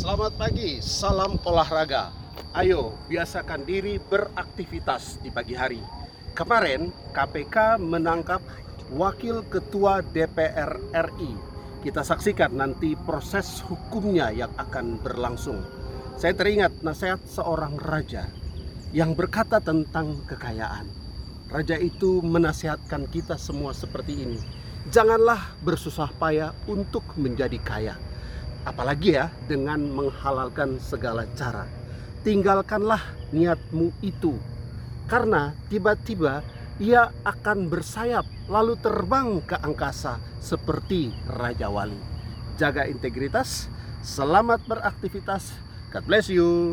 Selamat pagi, salam olahraga. Ayo, biasakan diri beraktivitas di pagi hari. Kemarin, KPK menangkap Wakil Ketua DPR RI. Kita saksikan nanti proses hukumnya yang akan berlangsung. Saya teringat nasihat seorang raja yang berkata tentang kekayaan. Raja itu menasihatkan kita semua seperti ini. Janganlah bersusah payah untuk menjadi kaya apalagi ya dengan menghalalkan segala cara. Tinggalkanlah niatmu itu, karena tiba-tiba ia akan bersayap lalu terbang ke angkasa seperti Raja Wali. Jaga integritas, selamat beraktivitas. God bless you.